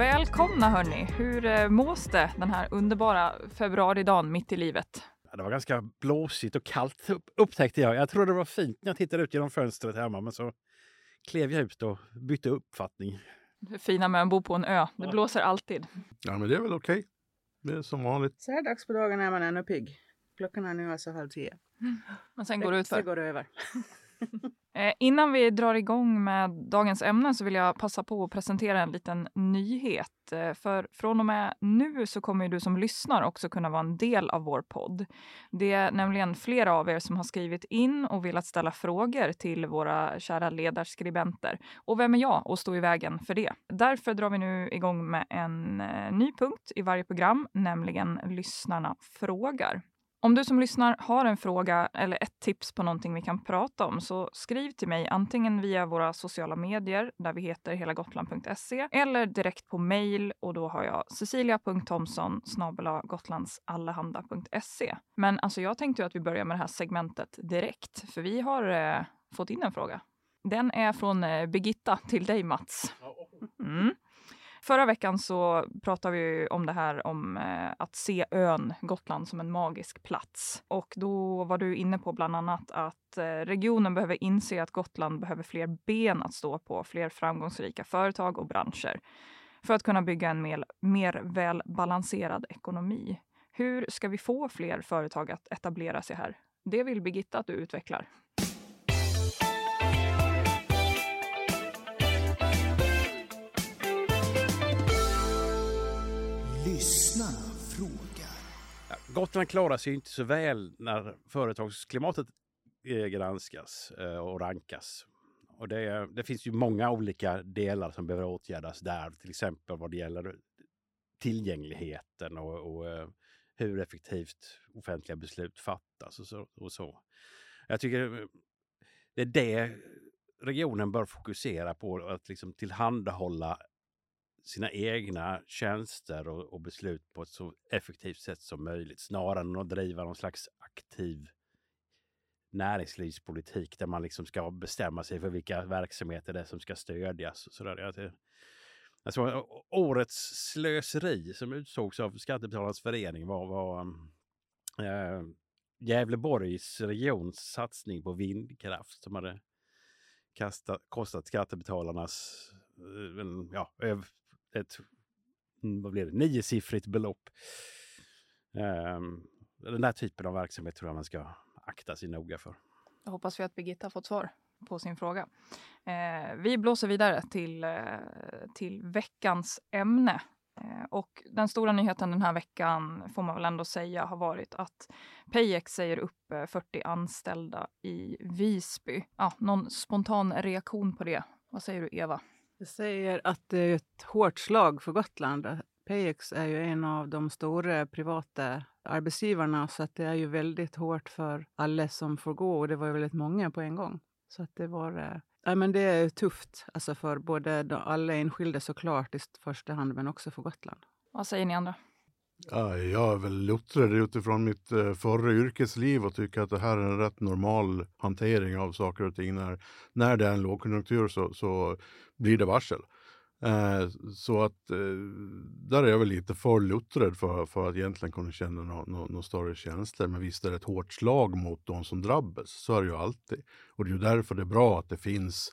Välkomna hörni! Hur eh, mås det den här underbara februaridagen mitt i livet? Ja, det var ganska blåsigt och kallt upptäckte jag. Jag trodde det var fint när jag tittade ut genom fönstret hemma men så klev jag ut och bytte uppfattning. Det fina med att bo på en ö, det ja. blåser alltid. Ja men det är väl okej. Okay. Det är som vanligt. Så här dags på dagen är man ännu pigg. Klockan är nu alltså halv tio. Men sen går det utför. Det går över. Eh, innan vi drar igång med dagens ämne så vill jag passa på att presentera en liten nyhet. Eh, för från och med nu så kommer du som lyssnar också kunna vara en del av vår podd. Det är nämligen flera av er som har skrivit in och velat ställa frågor till våra kära ledarskribenter. Och vem är jag att stå i vägen för det? Därför drar vi nu igång med en eh, ny punkt i varje program, nämligen Lyssnarna frågar. Om du som lyssnar har en fråga eller ett tips på någonting vi kan prata om så skriv till mig antingen via våra sociala medier där vi heter helagotland.se eller direkt på mail och då har jag cecilia.thomsson gotlandsallehanda.se. Men alltså jag tänkte att vi börjar med det här segmentet direkt för vi har eh, fått in en fråga. Den är från eh, Birgitta till dig Mats. Mm. Förra veckan så pratade vi om det här om eh, att se ön Gotland som en magisk plats. Och då var du inne på bland annat att eh, regionen behöver inse att Gotland behöver fler ben att stå på, fler framgångsrika företag och branscher för att kunna bygga en mer, mer välbalanserad ekonomi. Hur ska vi få fler företag att etablera sig här? Det vill Birgitta att du utvecklar. Gotland klarar sig inte så väl när företagsklimatet eh, granskas eh, och rankas. Och det, det, finns ju många olika delar som behöver åtgärdas där, till exempel vad det gäller tillgängligheten och, och eh, hur effektivt offentliga beslut fattas och så, och så. Jag tycker det är det regionen bör fokusera på, att liksom tillhandahålla sina egna tjänster och, och, beslut på ett så effektivt sätt som möjligt snarare än att driva någon slags aktiv näringslivspolitik där man liksom ska bestämma sig för vilka verksamheter det är som ska stödjas. Och sådär. Alltså, årets slöseri som utsågs av Skattebetalarnas förening var, var äh, Gävleborgs regions satsning på vindkraft som hade kastat, kostat skattebetalarnas eh, ja, över ett vad blir det, niosiffrigt belopp. Um, den där typen av verksamhet tror jag man ska akta sig noga för. Jag hoppas vi att Birgitta har fått svar på sin fråga. Eh, vi blåser vidare till, eh, till veckans ämne. Eh, och den stora nyheten den här veckan får man väl ändå säga har varit att Payex säger upp eh, 40 anställda i Visby. Ah, någon spontan reaktion på det? Vad säger du Eva? Jag säger att det är ett hårt slag för Gotland. Payex är ju en av de stora privata arbetsgivarna så att det är ju väldigt hårt för alla som får gå och det var ju väldigt många på en gång. Så att det var... Eh, ja, men det är tufft alltså för både alla enskilda såklart i första hand men också för Gotland. Vad säger ni andra? Ja, jag är väl luttrad utifrån mitt eh, förra yrkesliv och tycker att det här är en rätt normal hantering av saker och ting. När, när det är en lågkonjunktur så, så blir det varsel. Eh, så att eh, där är jag väl lite för luttrad för, för att egentligen kunna känna några no, no större känslor. Men visst är det ett hårt slag mot de som drabbas. Så är det ju alltid. Och det är ju därför det är bra att det finns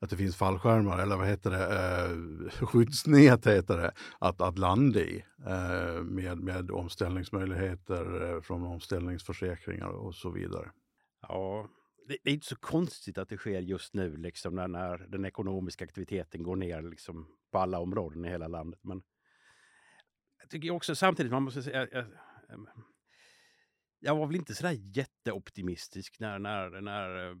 att det finns fallskärmar eller vad heter det, eh, skyddsnät heter det, att, att landa i eh, med, med omställningsmöjligheter eh, från omställningsförsäkringar och så vidare. Ja, det är inte så konstigt att det sker just nu, liksom när, när den ekonomiska aktiviteten går ner liksom, på alla områden i hela landet. Men jag tycker också samtidigt, man måste säga, jag, jag var väl inte sådär jätteoptimistisk när, när, när eh,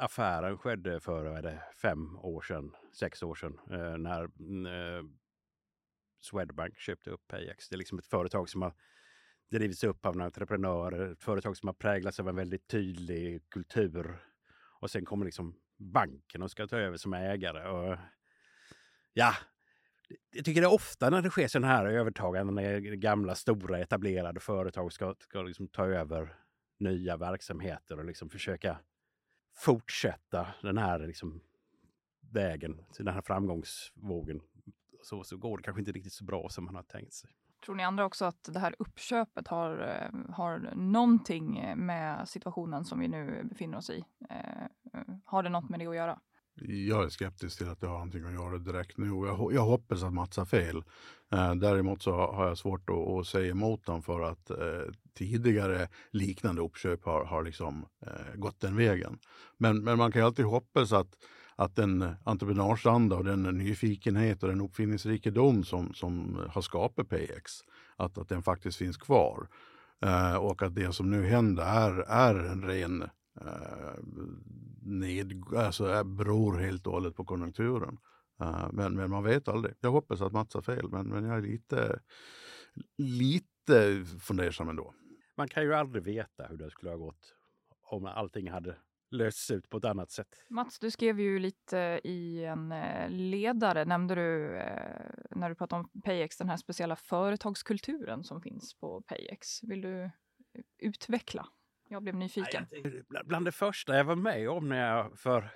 affären skedde för vad är det, fem år sedan, sex år sedan, eh, när mm, eh, Swedbank köpte upp Payax. Det är liksom ett företag som har drivits upp av en entreprenör, ett företag som har präglats av en väldigt tydlig kultur. Och sen kommer liksom banken och ska ta över som ägare. Och, ja, jag tycker det är ofta när det sker sådana här övertaganden när gamla stora etablerade företag ska, ska liksom ta över nya verksamheter och liksom försöka fortsätta den här liksom vägen, den här framgångsvågen. Så, så går det kanske inte riktigt så bra som man har tänkt sig. Tror ni andra också att det här uppköpet har, eh, har någonting med situationen som vi nu befinner oss i? Eh, eh har det något med det att göra? Jag är skeptisk till att det har någonting att göra direkt nu. Jag, jag hoppas att Mats har fel. Eh, däremot så har jag svårt att, att säga emot dem för att eh, tidigare liknande uppköp har, har liksom, eh, gått den vägen. Men, men man kan ju alltid hoppas att, att den entreprenörsanda och den nyfikenhet och den uppfinningsrikedom som, som har skapat PX, att, att den faktiskt finns kvar. Eh, och att det som nu händer är, är en ren eh, ned, alltså beror helt och hållet på konjunkturen. Uh, men, men man vet aldrig. Jag hoppas att Mats har fel, men, men jag är lite, lite fundersam ändå. Man kan ju aldrig veta hur det skulle ha gått om allting hade lösts ut på ett annat sätt. Mats, du skrev ju lite i en eh, ledare, nämnde du eh, när du pratade om Payex, den här speciella företagskulturen som finns på Payex. Vill du utveckla? Jag blev nyfiken. Bland det första jag var med om när jag för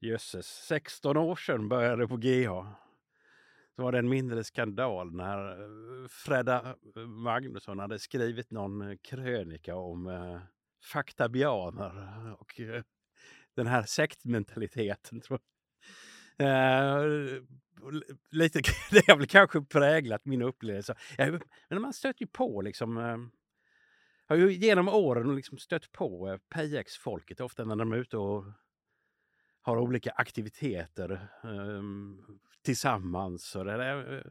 jösses, 16 år sedan började på GH. Så var det en mindre skandal när eh, Fredda Magnusson hade skrivit någon krönika om eh, faktabianer och eh, den här sektmentaliteten. Tror jag. Eh, lite, det har väl kanske präglat min upplevelse. men man stöter ju på liksom eh, har ju genom åren liksom stött på eh, PX-folket ofta när de är ute och har olika aktiviteter um, tillsammans. Och det där.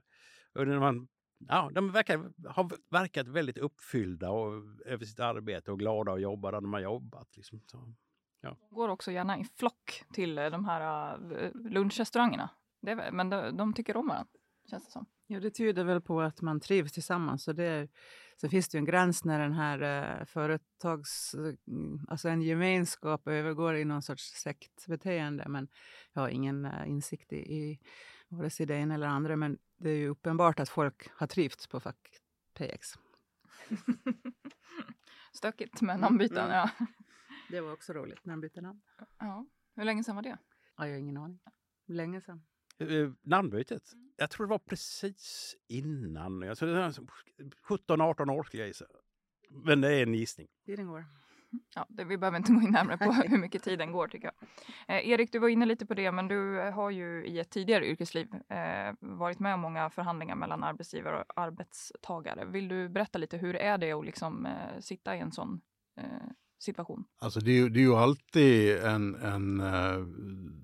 Och när man, ja, de verkar, har verkat väldigt uppfyllda och, över sitt arbete och glada att jobba där de har jobbat. Liksom. Så, ja. De går också gärna i flock till eh, de här eh, lunchrestaurangerna. Det, men de, de tycker om varandra, känns det som. Ja, det tyder väl på att man trivs tillsammans. Och det är, sen finns det ju en gräns när den här eh, företags... Mm, alltså en gemenskap övergår i någon sorts sektbeteende. Men jag har ingen eh, insikt i, i vare sig det ena eller andra. Men det är ju uppenbart att folk har trivts på Fack PX. Stökigt med namnbyten, mm. ja. Det var också roligt, namnbyte namn. Ja. Hur länge sedan var det? Ja, jag har ingen aning. Länge sedan. Uh, namnbytet? Mm. Jag tror det var precis innan. Var 17-18 år skulle jag gissa. Men det är en gissning. Tiden går. Ja, det, vi behöver inte gå in närmare på hur mycket tiden går tycker jag. Eh, Erik, du var inne lite på det, men du har ju i ett tidigare yrkesliv eh, varit med om många förhandlingar mellan arbetsgivare och arbetstagare. Vill du berätta lite hur är det att liksom, eh, sitta i en sån eh, situation? Alltså det, är, det är ju alltid en, en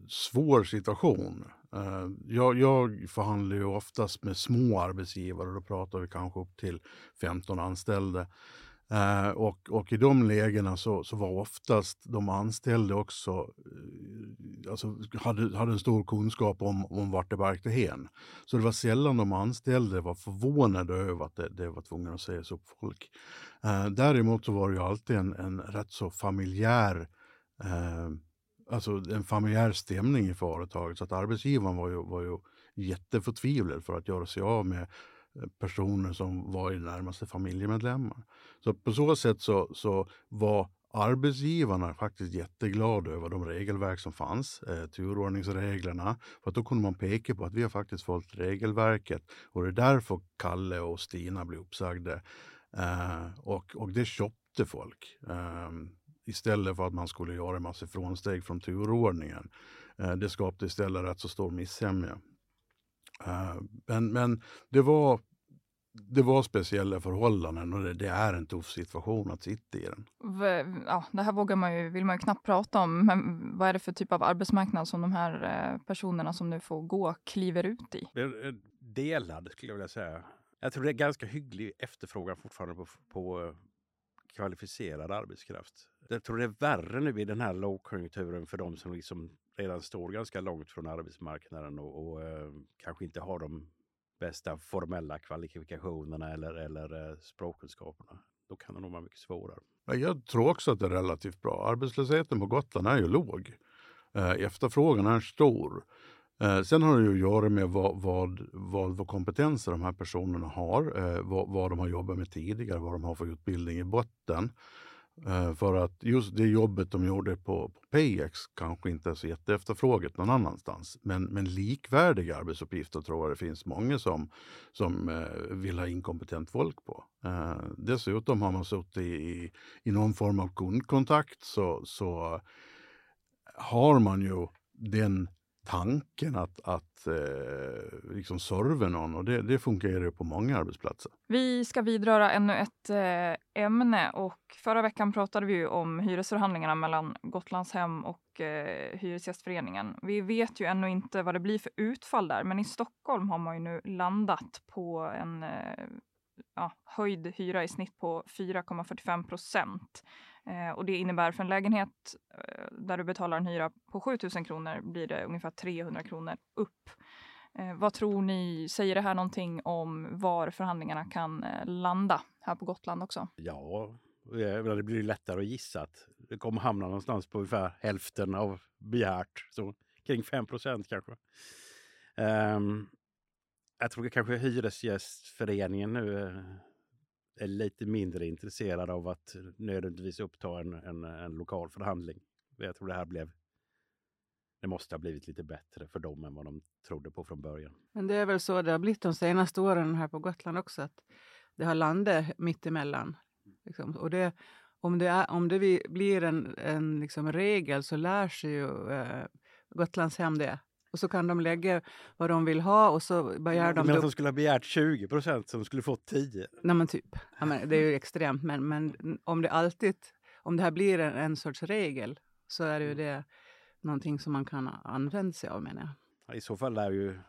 svår situation. Eh, jag, jag förhandlar ju oftast med små arbetsgivare och då pratar vi kanske upp till 15 anställda. Eh, och, och i de lägena så, så var oftast de anställda också, eh, alltså hade, hade en stor kunskap om, om vart det barkade hen. Så det var sällan de anställda var förvånade över att det, det var tvungen att sägas upp folk. Däremot så var det ju alltid en, en rätt så familjär alltså en familjär stämning i företaget. Så att arbetsgivaren var ju, var ju jätteförtvivlad för att göra sig av med eh, personer som var i närmaste familjemedlemmar. Så på så sätt så, så var arbetsgivarna faktiskt jätteglada över de regelverk som fanns, eh, turordningsreglerna. För att då kunde man peka på att vi har faktiskt följt regelverket och det är därför Kalle och Stina blev uppsagda. Eh, och, och det köpte folk. Eh, istället för att man skulle göra en massa frånsteg från turordningen. Eh, det skapade istället rätt så stor missämja. Eh, men, men det var det var speciella förhållanden och det, det, är en tuff situation att sitta i den. Ja, det här vågar man ju, vill man ju knappt prata om, men vad är det för typ av arbetsmarknad som de här eh, personerna som nu får gå kliver ut i? Delad skulle jag vilja säga. Jag tror det är ganska hygglig efterfrågan fortfarande på, på kvalificerad arbetskraft. Jag tror det är värre nu i den här lågkonjunkturen för de som liksom redan står ganska långt från arbetsmarknaden och, och eh, kanske inte har de bästa formella kvalifikationerna eller, eller eh, språkkunskaperna. Då kan det nog vara mycket svårare. Jag tror också att det är relativt bra. Arbetslösheten på Gotland är ju låg. Eh, efterfrågan är stor. Eh, sen har det ju att göra med vad, vad, vad, vad kompetenser de här personerna har, eh, vad, vad de har jobbat med tidigare, vad de har för utbildning i botten. Eh, för att just det jobbet de gjorde på, på PayEx kanske inte är så jätteefterfrågat någon annanstans. Men, men likvärdiga arbetsuppgifter tror jag det finns många som, som eh, vill ha inkompetent folk på. Eh, dessutom har man suttit i, i någon form av kundkontakt så, så har man ju den tanken att, att eh, liksom serva någon och det, det fungerar ju på många arbetsplatser. Vi ska vidröra ännu ett eh, ämne och förra veckan pratade vi om hyresförhandlingarna mellan Gotlandshem och eh, Hyresgästföreningen. Vi vet ju ännu inte vad det blir för utfall där, men i Stockholm har man ju nu landat på en eh, ja, höjd hyra i snitt på 4,45 procent. Eh, och det innebär för en lägenhet eh, där du betalar en hyra på 7000 kronor blir det ungefär 300 kronor upp. Eh, vad tror ni, säger det här någonting om var förhandlingarna kan eh, landa här på Gotland också? Ja, eh, det blir lättare att gissa att det kommer hamna någonstans på ungefär hälften av begärt, så kring 5 procent kanske. Um, jag tror kanske Hyresgästföreningen nu eh, är lite mindre intresserad av att nödvändigtvis uppta en, en, en lokal förhandling. Jag tror det här blev det måste ha blivit lite bättre för dem än vad de trodde på från början. Men det är väl så det har blivit de senaste åren här på Gotland också, att det har landat mittemellan. Liksom. Och det, om det, är, om det blir en, en liksom regel så lär sig ju eh, Gotlandshem det. Och så kan de lägga vad de vill ha och så begär de... Men att de skulle ha begärt 20 procent så de skulle fått 10? Nej men typ. Ja, men det är ju extremt. Men, men om det alltid, om det här blir en, en sorts regel så är det ju mm. det någonting som man kan använda sig av menar jag. I så fall lär ju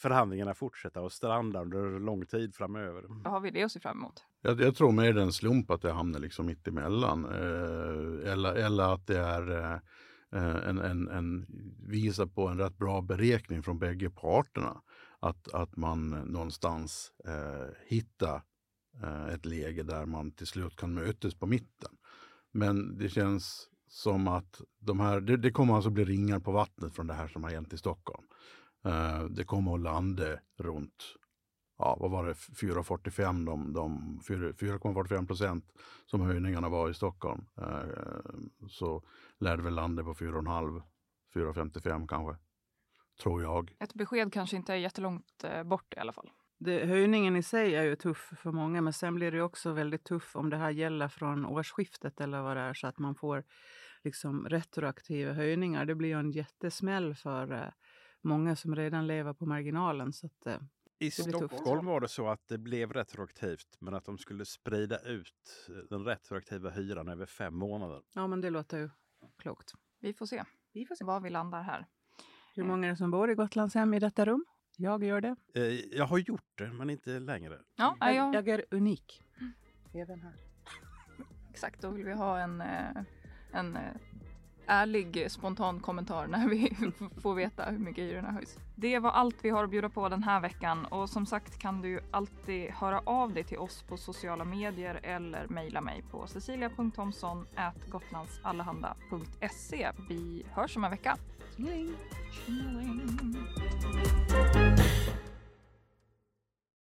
förhandlingarna fortsätta och stranda under lång tid framöver. Vad har vi det att se fram emot? Jag, jag tror mer det är en slump att det hamnar liksom mitt emellan. Eh, eller, eller att det är Eh, Eh, en, en, en, visar på en rätt bra beräkning från bägge parterna. Att, att man någonstans eh, hittar eh, ett läge där man till slut kan mötas på mitten. Men det känns som att de här, det, det kommer alltså bli ringar på vattnet från det här som har hänt i Stockholm. Eh, det kommer att landa runt ja, vad var det, 4,45 de, de 4,45 procent som höjningarna var i Stockholm. Eh, så lär det väl landa på 4,5, 4,55 kanske. Tror jag. Ett besked kanske inte är jättelångt eh, bort i alla fall. Det, höjningen i sig är ju tuff för många, men sen blir det också väldigt tuff om det här gäller från årsskiftet eller vad det är, så att man får liksom retroaktiva höjningar. Det blir ju en jättesmäll för eh, många som redan lever på marginalen. Så att, eh, i Stockholm var det så att det blev retroaktivt men att de skulle sprida ut den retroaktiva hyran över fem månader. Ja, men det låter ju klokt. Vi får se, vi får se. var vi landar här. Hur många är det som bor i Gotlandshem i detta rum? Jag gör det. Eh, jag har gjort det, men inte längre. Ja, jag... jag är unik. Mm. Även här. Exakt, då vill vi ha en, eh, en eh, ärlig spontan kommentar när vi får veta hur mycket hyrorna höjs. Det var allt vi har att bjuda på den här veckan och som sagt kan du alltid höra av dig till oss på sociala medier eller mejla mig på cecilia.thomsson gotlandsallehanda.se. Vi hörs om en vecka. Tjingeling! Tjingeling.